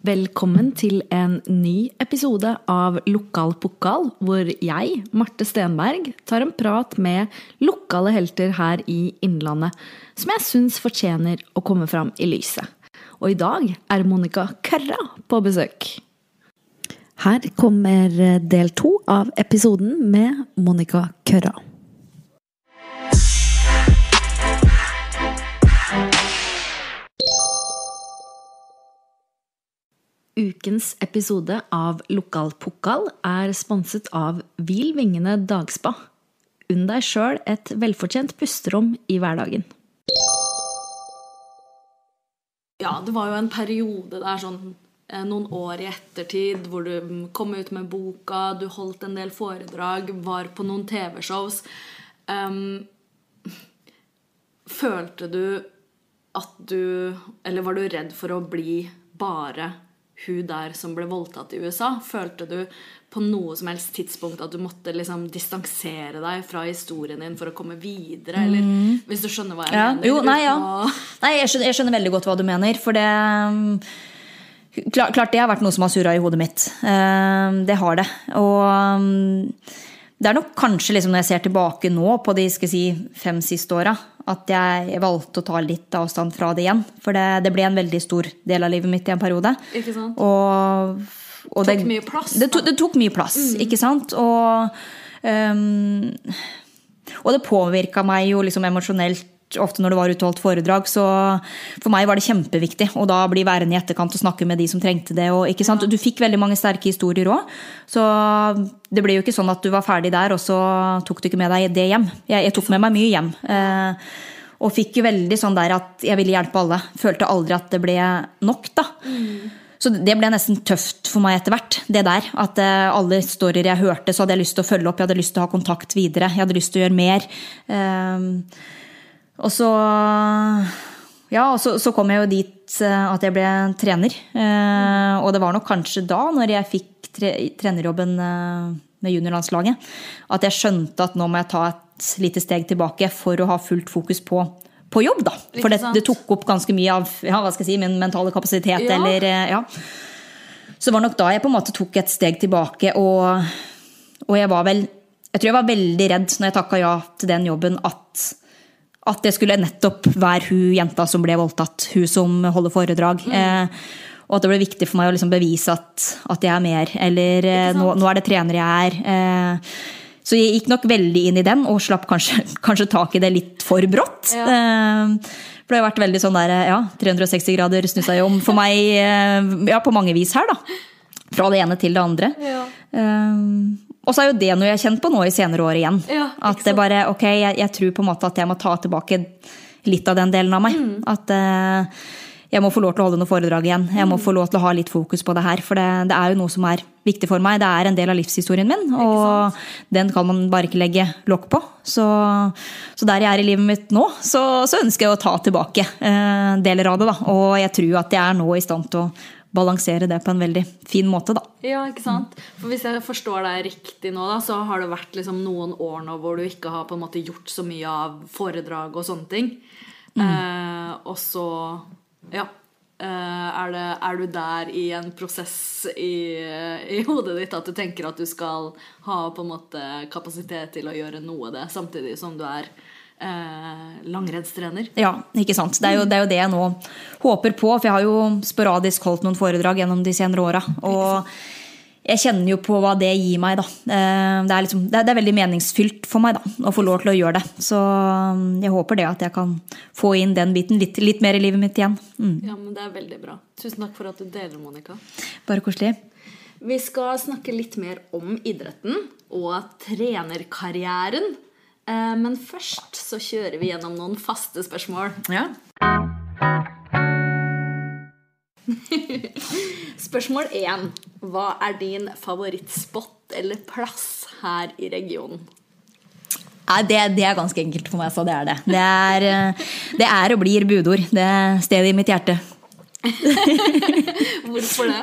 Velkommen til en ny episode av Lokal pokal, hvor jeg, Marte Stenberg, tar en prat med lokale helter her i Innlandet, som jeg syns fortjener å komme fram i lyset. Og i dag er Monica Kørra på besøk. Her kommer del to av episoden med Monica Kørra. Ukens episode av Lokal pokal er sponset av Hvil vingene dagspa. Unn deg sjøl et velfortjent pusterom i hverdagen. Ja, det var jo en periode der sånn eh, noen år i ettertid hvor du kom ut med boka, du holdt en del foredrag, var på noen TV-shows. Um, følte du at du Eller var du redd for å bli bare hun der som ble voldtatt i USA? Følte du på noe som helst tidspunkt at du måtte liksom distansere deg fra historien din for å komme videre? Eller hvis du skjønner hva jeg Ja. mener? Jo, nei, ja. Nei, jeg skjønner, jeg skjønner veldig godt hva du mener, for det um, Klart, klart det har vært noe som har surra i hodet mitt. Um, Det har det. Og um, det er nok kanskje liksom når jeg ser tilbake nå på de skal si, fem siste åra, at jeg valgte å ta litt avstand fra det igjen. For det, det ble en veldig stor del av livet mitt i en periode. Ikke sant? Og, og Tok mye plass, Det, to, det tok mye plass, ikke sant? Og, um, og det påvirka meg jo liksom emosjonelt ofte når det var utholdt foredrag. Så for meg var det kjempeviktig å da bli værende i etterkant og snakke med de som trengte det. Og, ikke sant? Du fikk veldig mange sterke historier òg. Så det ble jo ikke sånn at du var ferdig der, og så tok du ikke med deg det hjem. Jeg, jeg tok med meg mye hjem. Eh, og fikk jo veldig sånn der at jeg ville hjelpe alle. Følte aldri at det ble nok, da. Så det ble nesten tøft for meg etter hvert. det der, At eh, alle historier jeg hørte, så hadde jeg lyst til å følge opp. Jeg hadde lyst til å ha kontakt videre. Jeg hadde lyst til å gjøre mer. Og så Ja, og så, så kom jeg jo dit eh, at jeg ble trener. Eh, og det var nok kanskje da, når jeg fikk tre, trenerjobben eh, med juniorlandslaget, at jeg skjønte at nå må jeg ta et lite steg tilbake for å ha fullt fokus på, på jobb, da. For det, det tok opp ganske mye av ja, hva skal jeg si, min mentale kapasitet. Ja. eller, eh, ja. Så det var nok da jeg på en måte tok et steg tilbake, og, og jeg var vel Jeg tror jeg var veldig redd når jeg takka ja til den jobben, at, at det skulle nettopp være hun jenta som ble voldtatt, hun som holder foredrag. Eh, og at det ble viktig for meg å liksom bevise at, at jeg er mer, eller eh, nå, nå er det trener jeg er. Eh, så jeg gikk nok veldig inn i den, og slapp kanskje, kanskje tak i det litt for brått. Ja. Eh, for det har vært veldig sånn der, ja, 360 grader snu seg om for meg eh, ja, på mange vis her, da. Fra det ene til det andre. Ja. Og så er jo det noe jeg har kjent på nå i senere år igjen. Ja, at det bare, ok, jeg, jeg tror på en måte at jeg må ta tilbake litt av den delen av meg. Mm. At uh, jeg må få lov til å holde noe foredrag igjen. Jeg Mm. må få lov til å ha litt fokus på det her. For det, det er jo noe som er viktig for meg. Det er en del av livshistorien min, og den kan man bare ikke legge lokk på. Så, så der jeg er i livet mitt nå, så, så ønsker jeg å ta tilbake eh, deler av det. Da. Og jeg tror at jeg er nå i stand til å balansere det på en veldig fin måte, da. Ja, ikke sant? For Hvis jeg forstår deg riktig nå, da, så har det vært liksom noen år nå hvor du ikke har på en måte gjort så mye av foredrag og sånne ting. Eh, og så Ja. eh, er, det, er du der i en prosess i, i hodet ditt at du tenker at du skal ha på en måte kapasitet til å gjøre noe av det, samtidig som du er eh, langrennstrener? Ja, ikke sant. Det er, jo, det er jo det jeg nå håper på. For jeg har jo sporadisk holdt noen foredrag gjennom de senere åra. Og jeg kjenner jo på hva det gir meg, da. Eh, Det er, liksom, det er, det er veldig meningsfylt for meg da, å få lov til å gjøre det. Så um, jeg håper det at jeg kan få inn den biten litt, litt mer i livet mitt igjen. Mm. Ja, men Det er veldig bra. Tusen takk for at du deler, Monica. Bare koselig. Vi skal snakke litt mer om idretten og trenerkarrieren. Eh, Men først så kjører vi gjennom noen faste spørsmål. Ja. Spørsmål 1. Hva er din favorittspot eller plass her i regionen? Ja, det, det er ganske enkelt for meg, så det er det. Det er, eh, det er og blir budord. Det er stedet i mitt hjerte. Hvorfor det?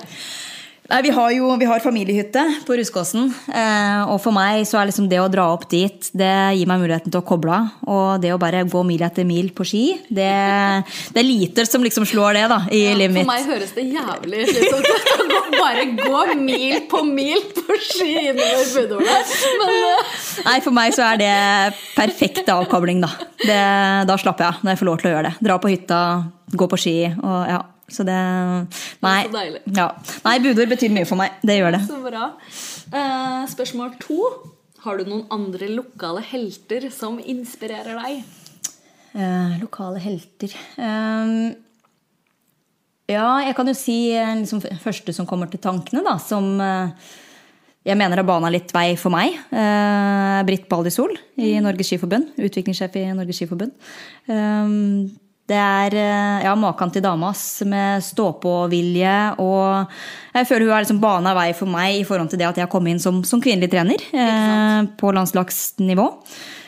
Nei, Vi har jo vi har familiehytte på Ruskåsen. Eh, og for meg så er liksom det å dra opp dit, det gir meg muligheten til å koble av. Og det å bare gå mil etter mil på ski, det, det er lite som liksom slår det da, i Ja, livet for meg høres det jævlig slitsomt ut å bare gå mil på mil på ski innover Budorna. Men eh, Nei, for meg så er det perfekt avkobling, da. Det, da slapper jeg av når jeg får lov til å gjøre det. Dra på hytta, gå på ski og ja. Så det Nei. så deilig. Ja. Nei, budord betyr mye for meg. Det gjør det. så bra. Eh, spørsmål to. Har du noen andre lokale helter som inspirerer deg? Eh, lokale helter Ehm, Ja, jeg kan jo si eh, liksom, første som kommer til tankene, da. Som eh, jeg mener har bana litt vei for meg. Eh, Britt Baldisol i Norges Skiforbund. Utviklingssjef i Norges Skiforbund. Ehm, det er eh, ja, maken til dame, ass, med stå-på-vilje. Og jeg føler hun har liksom bana vei for meg i forhold til det at jeg kom inn som, som kvinnelig trener eh, på landslagsnivå.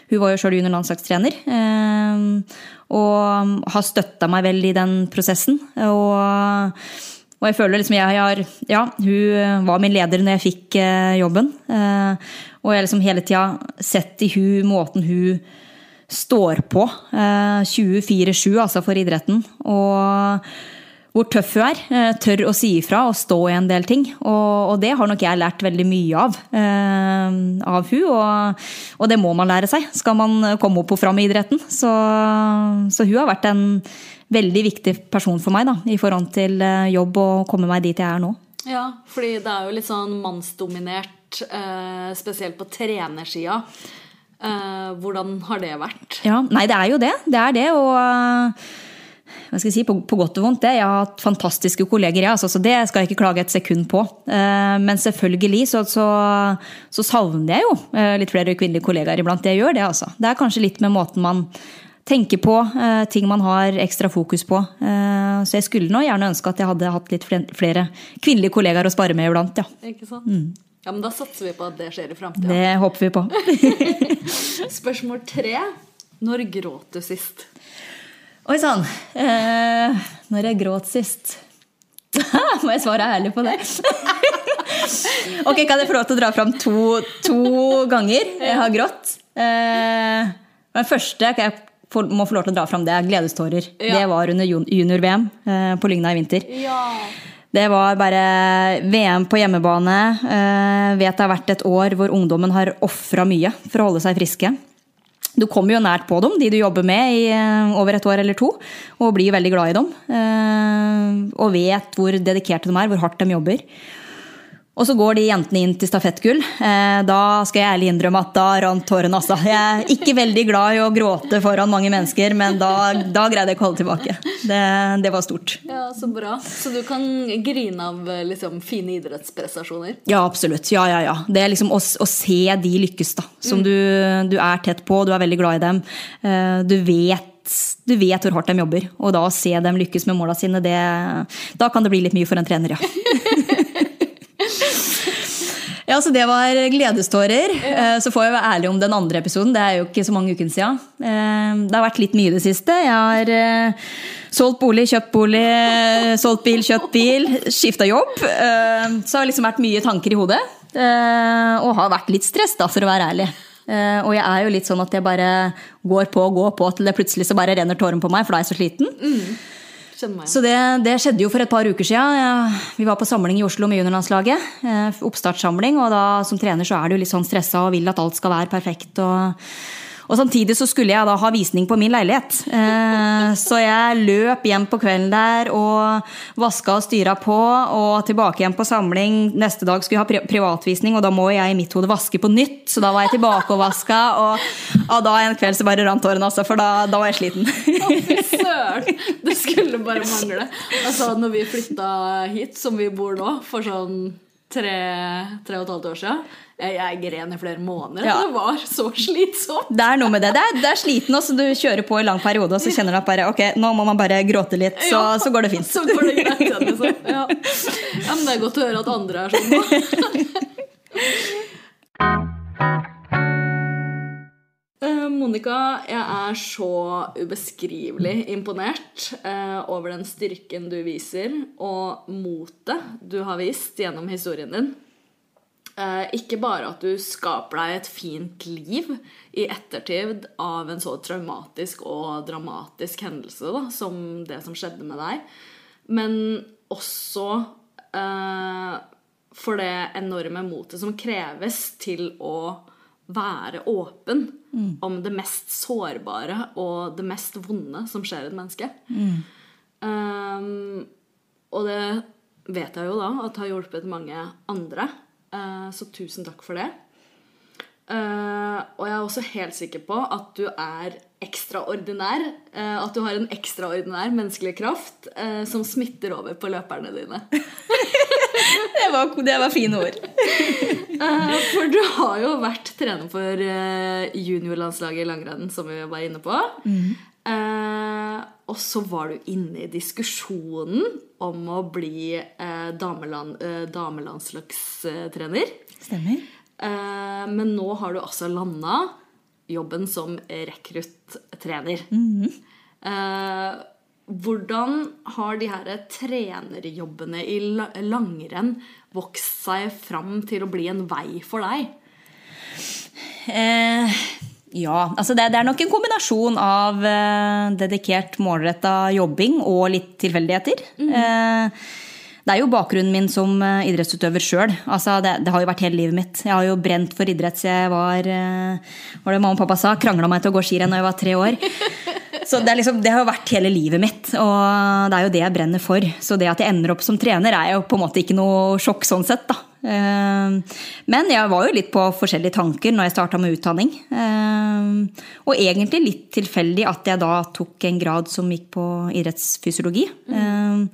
Hun var jo sjøl junior-landslagstrener. Eh, og har støtta meg vel i den prosessen. Og, og jeg føler liksom jeg har Ja, hun var min leder når jeg fikk eh, jobben. Eh, og jeg har liksom hele tida sett i hun måten hun står på. Eh, 24-7, altså for idretten. Og hvor tøff hun er. eh, Tør å si ifra og stå i en del ting. Og, og det har nok jeg lært veldig mye av. eh, av hun, og, og det må man lære seg skal man komme opp og fram i idretten. Så, så hun har vært en veldig viktig person for meg da, i forhold til eh, jobb og komme meg dit jeg er nå. Ja, fordi det er jo litt sånn mannsdominert, eh, spesielt på trenersida. Eh, hvordan har det vært? Ja, Nei, det er jo det. Det er det. Og uh, hva skal jeg si, på, på godt og vondt det. Jeg har hatt fantastiske kolleger, ja, altså, så det skal jeg ikke klage et sekund på. Uh, Men selvfølgelig så, så, så savner jeg jo litt flere kvinnelige kollegaer iblant. Jeg gjør det, altså. Det er kanskje litt med måten man tenker på, ting man har ekstra fokus på. Så jeg skulle nå gjerne ønske at jeg hadde hatt litt flere kvinnelige kollegaer å spare med iblant, ja. Ikke sant? Ja, men Da satser vi på at det skjer i framtida. Det håper vi på. Spørsmål tre. Når gråt du sist? Oi sann. Eh, når jeg gråt sist Må jeg svare ærlig på det? ok, Kan jeg få lov til å dra fram to, to ganger jeg har grått? Eh, den første jeg må få lov til å dra fram, det er gledestårer. Ja. Det var under junior-VM eh, på Lygna i vinter. Ja. Det var bare VM på hjemmebane. Eh, vet det har vært et år hvor ungdommen har ofra mye for å holde seg friske. Du kommer jo nært på dem, de du jobber med i eh, over et år eller to, og blir veldig glad i dem. eh, Og vet hvor dedikerte de er, hvor hardt de jobber. Og så går de jentene inn til stafettgull. Eh, Da skal jeg ærlig innrømme at da rant tårene. Altså. Jeg er ikke veldig glad i å gråte foran mange mennesker, men da, da greide jeg ikke å holde tilbake. Det, det var stort. ja, så bra. Så du kan grine av eh, liksom, fine idrettsprestasjoner? Ja, absolutt. Ja, ja, ja. Det er liksom å, å se de lykkes, da. Som du, du er tett på, du er veldig glad i dem. Eh, Du vet, du vet hvor hardt de jobber. Og da å se dem lykkes med måla sine, det, da kan det bli litt mye for en trener, ja. Ja, så Det var gledestårer. Eh, Så får jeg være ærlig om den andre episoden. Det er jo ikke så mange ukene siden. Eh, Det har vært litt mye i det siste. Jeg har eh, solgt bolig, kjøpt bolig, solgt bil, kjøpt bil, skifta jobb. Så det har liksom vært mye tanker i hodet. Og har vært litt stress, da, for å være ærlig. Og jeg er jo litt sånn at jeg bare går på og går på til det plutselig så bare renner tåren på meg, for da er jeg så sliten. Igjen. Så det, det skjedde jo for et par uker siden. Vi var på samling i Oslo med juniorlandslaget. eh, Oppstartssamling. Og da som trener så er du litt sånn stressa og vil at alt skal være perfekt. Og, og samtidig så skulle jeg da ha visning på min leilighet. Eh, Så jeg løp hjem på kvelden der og vaska og styra på. Og tilbake igjen på samling. Neste dag skulle jeg ha privatvisning, og da må jeg i mitt hode vaske på nytt. Så da var jeg tilbake og vaska, og, og da en kveld så bare rant tårene, altså. For da, da var jeg sliten. Å! Det skulle bare mangle. Altså, når vi flytta hit, som vi bor nå, for sånn tre, tre og et halvt år siden Jeg, gren i flere måneder. Ja. Det var så slitsomt. Det er noe med det. Det er, det er sliten, og så du kjører på i lang periode, og så kjenner du at bare, ok, nå må man bare gråte litt, så, Ja. så går det fint. Så går det greit liksom. Ja. ja, men det er godt å høre at andre er sånn. da. Eh, Monica, jeg er så ubeskrivelig imponert eh, over den styrken du viser, og motet du har vist gjennom historien din. Eh, ikke bare at du skaper deg et fint liv i ettertid av en så traumatisk og dramatisk hendelse da, som det som skjedde med deg, men også eh, for det enorme motet som kreves til å være åpen om det mest sårbare og det mest vonde som skjer et menneske. Um, og det vet jeg jo da at har hjulpet mange andre. Eh, så tusen takk for det. Eh, og jeg er også helt sikker på at du er ekstraordinær. eh, at du har en ekstraordinær menneskelig kraft som smitter over på løperne dine. Det var, det var fine ord. For du har jo vært trener for juniorlandslaget i langrenn, som vi var inne på. Eh, og så var du inne i diskusjonen om å bli eh, dameland, eh, damelandslagstrener. Stemmer. Eh, men nå har du altså landa jobben som rekruttrener. Eh, hvordan har de her trenerjobbene i langrenn vokst seg fram til å bli en vei for deg? Eh, ja, altså det, det er nok en kombinasjon av eh, dedikert, målretta jobbing og litt tilfeldigheter. Eh, det er jo bakgrunnen min som eh, idrettsutøver sjøl. Altså det, det har jo vært hele livet mitt. Jeg har jo brent for idrett siden jeg var eh, var det mamma og pappa sa? Krangla meg til å gå skirenn da jeg var tre år. Så det, er liksom, det har jo vært hele livet mitt, og det er jo det jeg brenner for. Så det at jeg ender opp som trener, er jo på en måte ikke noe sjokk sånn sett, da. Eh, Men jeg var jo litt på forskjellige tanker når jeg starta med utdanning. Eh, Og egentlig litt tilfeldig at jeg da tok en grad som gikk på idrettsfysiologi. Mm.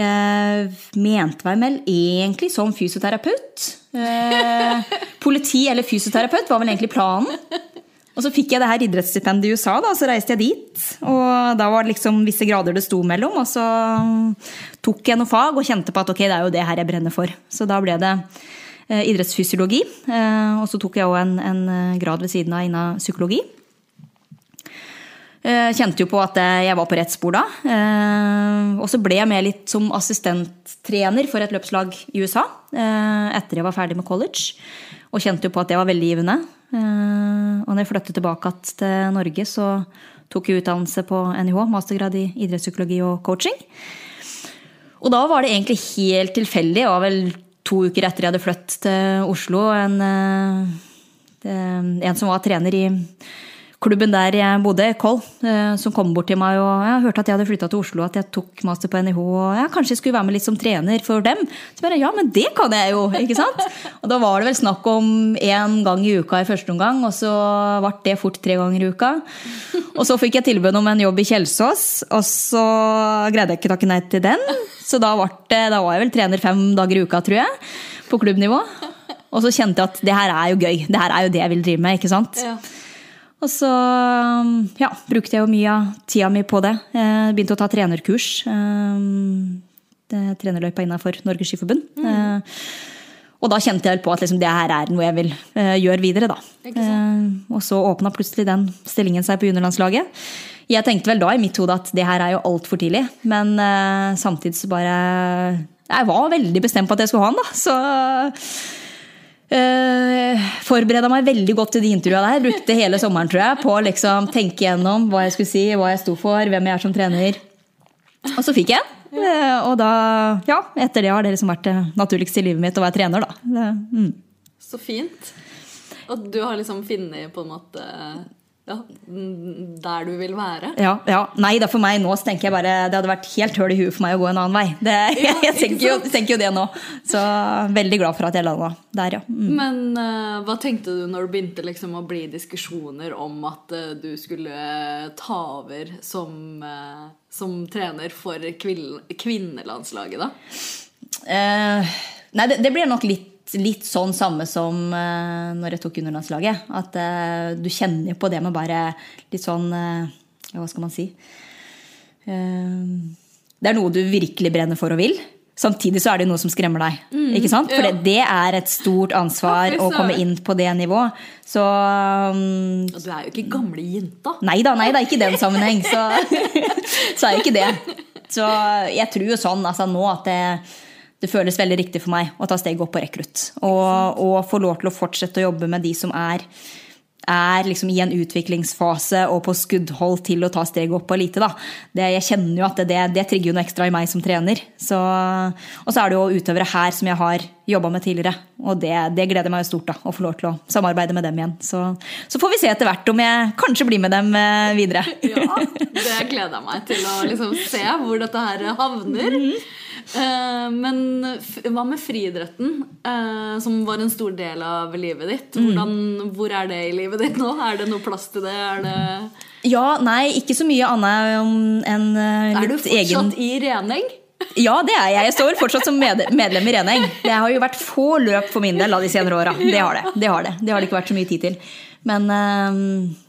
Jeg mente meg vel egentlig som fysioterapeut. Politi eller fysioterapeut var vel egentlig planen. Og så fikk jeg det her idrettsstipendet i USA, da, så reiste jeg dit. Og da var det liksom visse grader det sto mellom, og så tok jeg noe fag og kjente på at ok, det er jo det her jeg brenner for. Så da ble det eh, idrettsfysiologi. Eh, og så tok jeg òg en, en eh, grad ved siden av innen psykologi. Kjente jo på at jeg var på rett spor da. Og så ble jeg med litt som assistenttrener for et løpslag i USA etter jeg var ferdig med college. Og kjente jo på at det var veldig givende. Eh, Og når jeg flyttet tilbake til Norge, så tok jeg utdannelse på NIH, mastergrad i idrettspsykologi og coaching. Og da var det egentlig helt tilfeldig. Det var vel to uker etter jeg hadde flyttet til Oslo. En, eh, en som var trener i klubben der jeg bodde, Koll, eh, som kom bort til meg og jeg hørte at jeg hadde flytta til Oslo, at jeg tok master på NIH, og jeg kanskje skulle være med litt som trener for dem. Så bare ja, men det kan jeg jo, ikke sant? Og da var det vel snakk om én gang i uka i første omgang, og så ble det fort tre ganger i uka. Og så fikk jeg tilbud om en jobb i Kjelsås, og så greide jeg ikke takke nei til den. Så da, det, da var jeg vel trener fem dager i uka, tror jeg, på klubbnivå. Og så kjente jeg at det her er jo gøy. Det her er jo det jeg vil drive med. ikke sant? Ja. Og så ja, brukte jeg jo mye av tida mi på det. Jeg begynte å ta trenerkurs. eh, Det er trenerløypa innafor Norges Skiforbund. Mm. Og da kjente jeg på at liksom, det her er noe jeg vil eh, gjøre videre. da. Eh, Og så åpna plutselig den stillingen seg på juniorlandslaget. Jeg tenkte vel da i mitt hode at det her er jo altfor tidlig, men eh, samtidig så bare Jeg var veldig bestemt på at jeg skulle ha den, da. Så Uh, Forbereda meg veldig godt til de intervjua der. Brukte hele sommeren tror jeg, på å liksom tenke gjennom hva jeg skulle si, hva jeg sto for, hvem jeg er som trener. Og så fikk jeg en. Eh, og da, ja, etter det har det liksom vært det naturligste i livet mitt å være trener, da. Det, mm. Så fint. At du har liksom funnet på en måte ja, der du vil være. Ja, ja. Nei da, for meg nå så tenker jeg bare det hadde vært helt høl i huet for meg å gå en annen vei. Det, Ja, jeg tenker jo, tenker jo det nå. Så veldig glad for at jeg landa der, ja. Mm. Men uh, hva tenkte du når det begynte liksom å bli diskusjoner om at uh, du skulle ta over som, uh, som trener for kvin kvinnelandslaget, da? Eh, nei, det, det blir nok litt, litt sånn samme som uh, når jeg tok underlandslaget. At uh, du kjenner på det med bare litt sånn uh, Hva skal man si? Det er noe du virkelig brenner for og vil. Samtidig så er det noe som skremmer deg. ikke sant? For ja. det, det er et stort ansvar å komme inn på det nivået. Så um, Og du er jo ikke gamle jenta. Nei da, nei da, ikke i den sammenheng. Så, så er jo ikke det. Så jeg tror jo sånn altså nå at det, det føles veldig riktig for meg å ta steget opp på rekrutt. Og, og få lov til å fortsette å jobbe med de som er, er liksom i en utviklingsfase og på skuddhold til å ta steget opp på elite. da. Det, jeg kjenner jo at det, det, det trigger jo noe ekstra i meg som trener. Så, og så er det jo utøvere her som jeg har jobba med tidligere. Og det, det gleder meg jo stort da, å få lov til å samarbeide med dem igjen. Så, så får vi se etter hvert om jeg kanskje blir med dem eh, videre. Ja, det gleder jeg meg til å liksom se hvor dette her havner. Eh, men hva med friidretten, eh, som var en stor del av livet ditt? Hvordan, hvor er det i livet ditt nå? Er det noe plass til det? Det, Ja, nei, ikke så mye annet um, litt egen er du fortsatt egen i Reneng? Ja, det er jeg. Jeg står fortsatt som medlem i Reneng. Det har jo vært få løp for min del av de senere åra. Det har det. Det har det Det har det ikke vært så mye tid til. Men eh,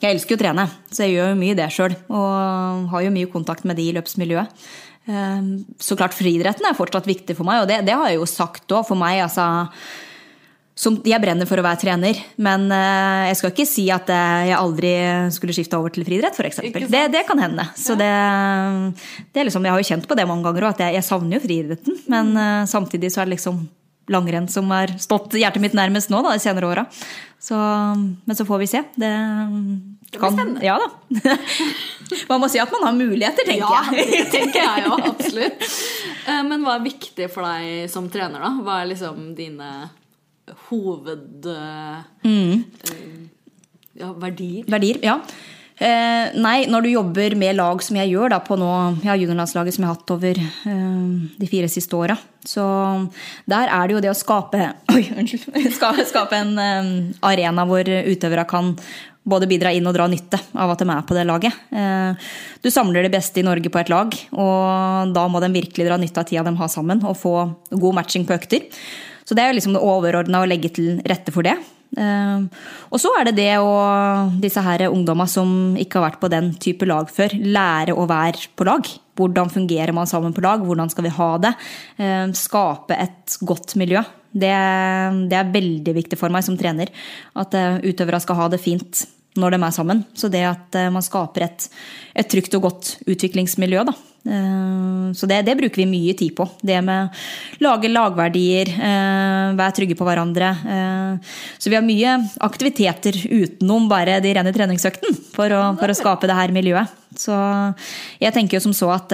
jeg elsker jo å trene, så jeg gjør jo mye det sjøl. Og har jo mye kontakt med de i løpsmiljøet. Eh, Så klart friidretten er fortsatt viktig for meg, og det, det har jeg jo sagt òg. For meg, altså som, jeg brenner for å være trener, men eh, jeg skal ikke si at eh, jeg aldri skulle skifta over til friidrett, f.eks. Det, det kan hende. Så det, det er liksom, jeg har jo kjent på det mange ganger òg, at jeg, jeg savner jo friidretten. Men eh, samtidig så er det liksom langrenn som har stått hjertet mitt nærmest nå da, de senere åra. Men så får vi se. Det, kan, spennende. Ja da. Man må si at man har muligheter, tenker Ja, jeg. det tenker jeg jo absolutt. Eh, Men hva er viktig for deg som trener, da? Hva er liksom dine hoved... Mm. eh, Ja, verdier? Verdier, ja. Eh, nei, når du jobber med lag som jeg gjør da, på nå, ja, juniorlandslaget som jeg har hatt over eh, de fire siste åra, så der er det jo det å skape Oi, unnskyld. Skape en eh, arena hvor utøvere kan både bidra inn og dra nytte av at de er på det laget. Eh, du samler det beste i Norge på et lag, og da må de virkelig dra nytte av tida de har sammen, og få god matching på økter. Så det er liksom det overordna å legge til rette for det. Eh, og så er det det å disse her ungdomma som ikke har vært på den type lag før, lære å være på lag. Hvordan fungerer man sammen på lag? Hvordan skal vi ha det? Eh, skape et godt miljø. Det, det er veldig viktig for meg som trener. At eh, utøvere skal ha det fint når de er sammen. Så det at eh, man skaper et, et trygt og godt utviklingsmiljø, da. Eh, Så det, det bruker vi mye tid på. Det med lage lagverdier, eh, være trygge på hverandre. Eh, Så vi har mye aktiviteter utenom bare de rene treningsøkten for å, for å skape det her miljøet. Så jeg tenker jo som så at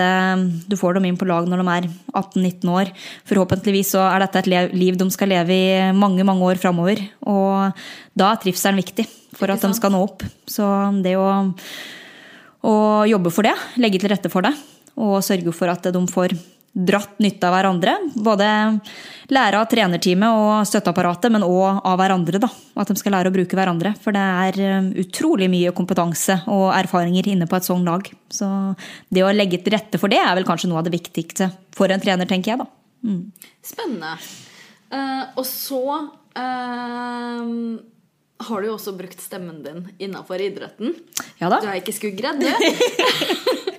du får dem inn på lag når de er 18-19 år. Forhåpentligvis så er dette et liv de skal leve i mange, mange år framover. Og da er trivselen viktig for at de skal nå opp. Så det å å jobbe for det, legge til rette for det, og sørge for at de får dratt nytte av hverandre. Både lære av trenerteamet og støtteapparatet, men òg av hverandre. da. At de skal lære å bruke hverandre. For det er eh, utrolig mye kompetanse og erfaringer inne på et sånt lag. Så det å legge til rette for det er vel kanskje noe av det viktigste for en trener, tenker jeg. da. Spennende. Uh, og så uh har du jo også brukt stemmen din innafor idretten. Ja da. Du er ikke skuggredd, du.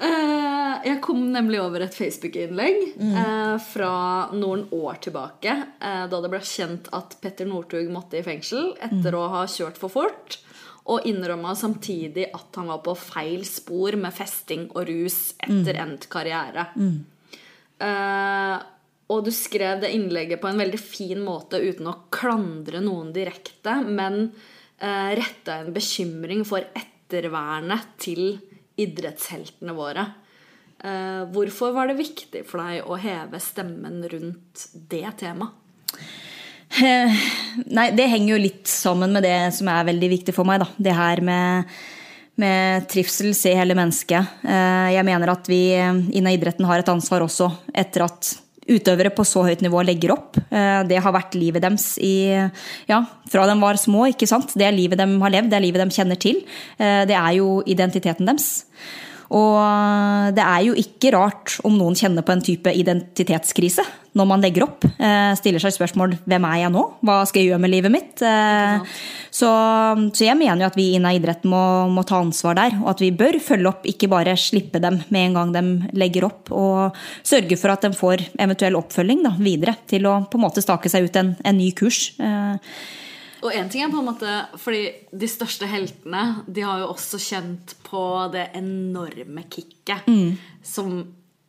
Eh, jeg kom nemlig over et Facebook-innlegg mm. fra noen år tilbake, eh, da det ble kjent at Petter Northug måtte i fengsel etter å ha kjørt for fort. Og innrømma samtidig at han var på feil spor med festing og rus etter endt karriere. Eh, og du skrev det innlegget på en veldig fin måte uten å klandre noen direkte, men uh, retta en bekymring for ettervernet til idrettsheltene våre. Eh, hvorfor var det viktig for deg å heve stemmen rundt det temaet? Eh, Nei, det henger jo litt sammen med det som er veldig viktig for meg. Da. Det her med, med trivsel, se hele mennesket. Eh, Jeg mener at vi innen idretten har et ansvar også etter at utøvere på så høyt nivå legger opp. Eh, Det har vært livet deres i, ja, fra de var små. ikke sant? Det er livet de har levd, det er livet de kjenner til. Eh, Det er jo identiteten deres. Og det er jo ikke rart om noen kjenner på en type identitetskrise når man legger opp. Eh, stiller seg spørsmål hvem er jeg nå? Hva skal jeg gjøre med livet mitt? Ja. så, så, jeg mener jo at vi innen idretten må, må, ta ansvar der. Og at vi bør følge opp, ikke bare slippe dem med en gang de legger opp. Og sørge for at de får eventuell oppfølging da, videre til å på en måte stake seg ut en, en ny kurs. Og en ting er på en måte Fordi de største heltene De har jo også kjent på det enorme kicket mm. som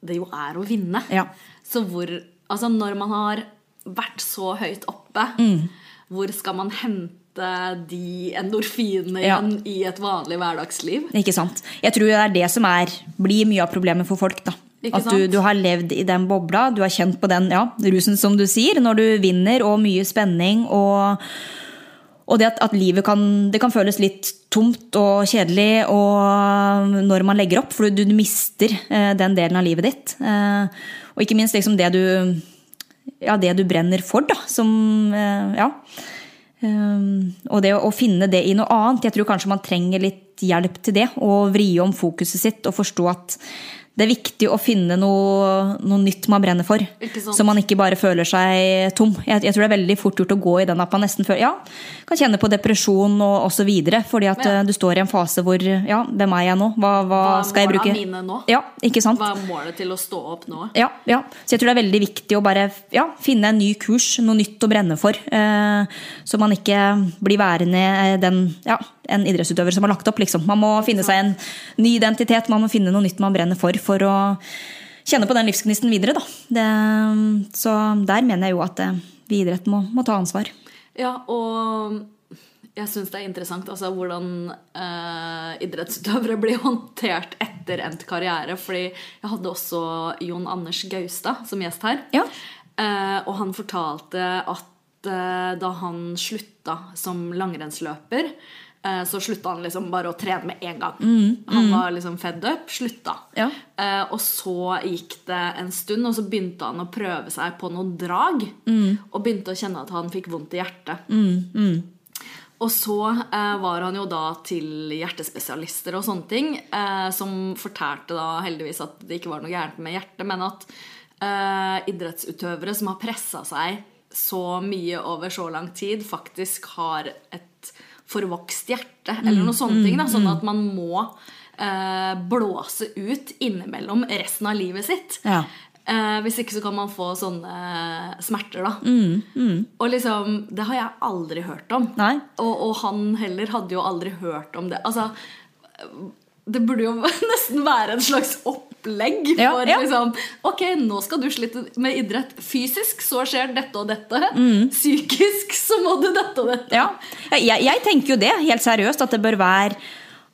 det jo er å vinne. Ja. Så hvor Altså, når man har vært så høyt oppe, mm. hvor skal man hente de endorfinene igjen i et vanlig hverdagsliv? Ikke sant. Jeg tror det er det som er, blir mye av problemet for folk. da. At du, du, har levd i den bobla, du har kjent på den ja, rusen som du sier, når du vinner, og mye spenning. og og det at, at, livet kan, det kan føles litt tomt og kjedelig og når man legger opp, for du, du mister eh, den delen av livet ditt. Eh, og ikke minst liksom det du ja, det du brenner for, da. Som eh, Ja. Eh, og det å, å finne det i noe annet. Jeg tror kanskje man trenger litt hjelp til det. Og vri om fokuset sitt og forstå at det er viktig å finne noe, noe nytt man brenner for. Så man ikke bare føler seg tom. Jeg, jeg, tror det er veldig fort gjort å gå i den at man nesten føler, ja, kan kjenne på depresjon og osv. Fordi at ja. Eh, du står i en fase hvor ja, hvem er jeg nå? Hva, hva, hva skal jeg bruke? Hva er Mine nå? Ja, ikke sant? Hva er målet til å stå opp nå? Ja, ja. Så jeg tror det er veldig viktig å bare ja, finne en ny kurs, noe nytt å brenne for. Eh, så man ikke blir værende den ja, en idrettsutøver som har lagt opp. Liksom. Man må finne seg en ny identitet, man må finne noe nytt man brenner for for å kjenne på den livsgnisten videre. Det, så der mener jeg jo at eh, vi i idretten må, må, ta ansvar. Ja, og jeg syns det er interessant altså, hvordan eh, idrettsutøvere blir håndtert etter endt karriere. Fordi jeg hadde også Jon Anders Gaustad som gjest her. Ja. Eh, og han fortalte at eh, da han slutta som langrennsløper så slutta han liksom bare å trene med en gang. Mm, mm. Han var liksom fed up, slutta. Ja. Eh, og så gikk det en stund, og så begynte han å prøve seg på noen drag. Mm. Og begynte å kjenne at han fikk vondt i hjertet. Mm, mm. og så eh, var han jo da til hjertespesialister og sånne ting, eh, som fortalte da heldigvis at det ikke var noe gærent med hjertet, men at eh, idrettsutøvere som har pressa seg så mye over så lang tid, faktisk har et forvokst hjerte, eller noen sånne ting. Da, sånn mm, at man må eh, blåse ut innimellom resten av livet sitt. Ja. Eh, hvis ikke så kan man få sånne smerter, da. Mm, mm. Og liksom Det har jeg aldri hørt om. Og, og, han heller hadde jo aldri hørt om det. Altså Det burde jo nesten være en slags opplegg ja, for ja. liksom Ok, nå skal du slite med idrett. Fysisk så skjer dette og dette. Mm. Psykisk så må du dette og dette. Ja. Jeg, jeg, tenker jo det, helt seriøst, at det bør være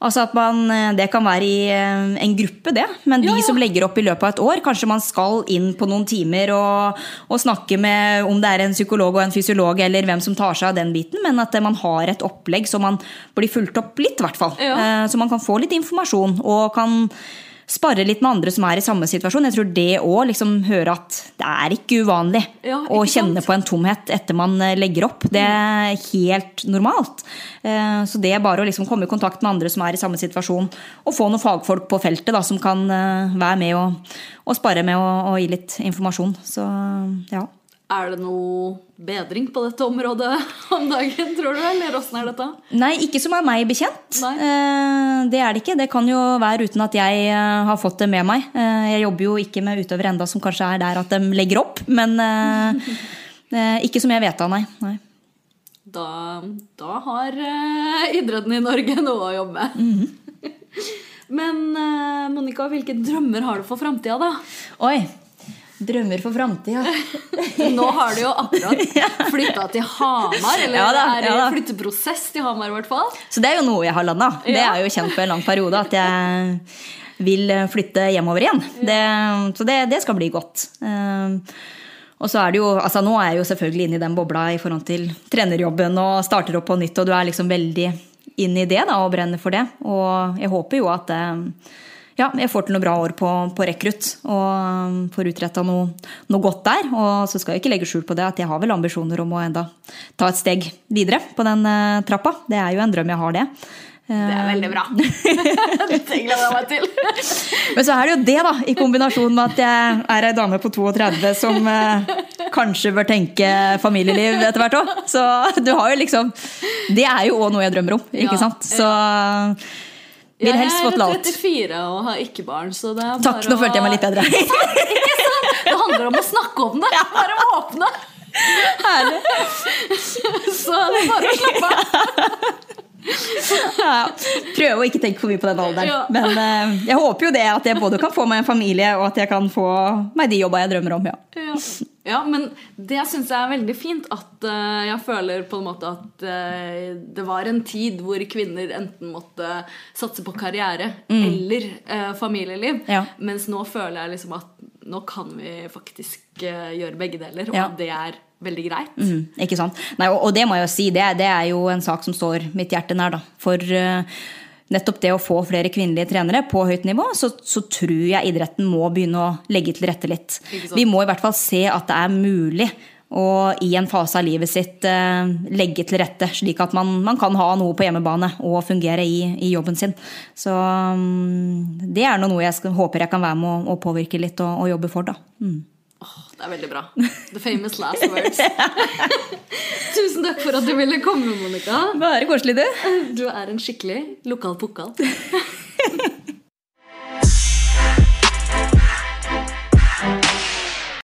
Altså at man, eh, Det kan være i eh, en gruppe, det. Men de ja, ja. som legger opp i løpet av et år, kanskje man skal inn på noen timer og, og, snakke med om det er en psykolog og en fysiolog eller hvem som tar seg av den biten, men at man har et opplegg så man blir fulgt opp litt, i hvert fall. Ja. Eh, så man kan få litt informasjon og kan spare litt med andre som er i samme situasjon. Jeg tror det òg liksom høre at det er ikke uvanlig ja, ikke å kjenne sant? på en tomhet etter man eh, legger opp. Det er helt normalt. Eh, så det er bare å liksom komme i kontakt med andre som er i samme situasjon, og få noen fagfolk på feltet da, som kan eh, være med og, og spare med å gi litt informasjon. Så ja. Er det noe bedring på dette området om dagen, tror du? Eller åssen er dette? Nei, ikke som er meg bekjent. Nei. Eh, det er det ikke. Det kan jo være uten at jeg eh, har fått det med meg. Eh, jeg jobber jo ikke med utøvere enda som kanskje er der at de legger opp, men ikke som jeg vet av, nei. nei. Da, da, har idretten i Norge noe å jobbe med. Mm -hmm. Men Monica, hvilke drømmer har du for framtida, da? Oi, Drømmer for framtida. Nå har du jo akkurat flytta til Hamar. Eller ja da, er i ja flytteprosess til Hamar, i hvert fall. Så det er jo noe jeg har landa. Ja. Det er jo kjent på en lang periode at jeg vil flytte hjemover igjen. Det, så det, det, skal bli godt. Ehm, og så er det jo, altså Nå er jeg jo selvfølgelig inne i den bobla i forhold til trenerjobben og starter opp på nytt, og du er liksom veldig inn i det da, og brenner for det. Og jeg håper jo at ehm, ja, jeg får til noe bra år på, på rekrutt og um, får utretta noe, noe, godt der. Og så skal jeg ikke legge skjul på det at jeg har vel ambisjoner om å enda ta et steg videre på den uh, trappa. Det er jo en drøm jeg har, det. Det er veldig bra. det gleder jeg meg til. Men så er det jo det, da, i kombinasjon med at jeg er ei dame på 32 som eh, kanskje bør tenke familieliv etter hvert òg. Så du har jo liksom Det er jo òg noe jeg drømmer om, ikke Ja, sant? Så vil helst få alt. Jeg er 34 og har ikke barn, så det er bare Takk, nå følte jeg meg litt bedre. Ikke sant? Det handler om å snakke om det. Bare å åpne. Herlig. Så det er bare å slappe av. Ja, prøve å ikke tenke for mye på den alderen. Ja. Men eh, jeg håper jo det at jeg både kan få meg en familie, og at jeg kan få meg de jobba jeg drømmer om. ja. Ja. ja, men det syns jeg er veldig fint. At uh, jeg føler på en måte at uh, det var en tid hvor kvinner enten måtte satse på karriere eller uh, familieliv. Mens nå føler jeg liksom at nå kan vi faktisk eh, gjøre begge deler, og Ja. det er veldig greit. Mm, ikke sant? Nei, og, og det må jeg jo si, det, det er jo en sak som står mitt hjerte nær. da. For uh, nettopp det å få flere kvinnelige trenere på høyt nivå, så, så tror jeg idretten må begynne å legge til rette litt. Vi må i hvert fall se at det er mulig å i en fase av livet sitt eh, legge til rette, slik at man, man kan ha noe på hjemmebane og fungere i, i jobben sin. Så mm, det er noe jeg skal, håper jeg kan være med å, å påvirke litt og, og jobbe for. da. Mm. Oh, det er veldig bra. The famous last words. Tusen takk for at du ville komme, Monica. Bare koselig, du. Du er en skikkelig lokal pokal.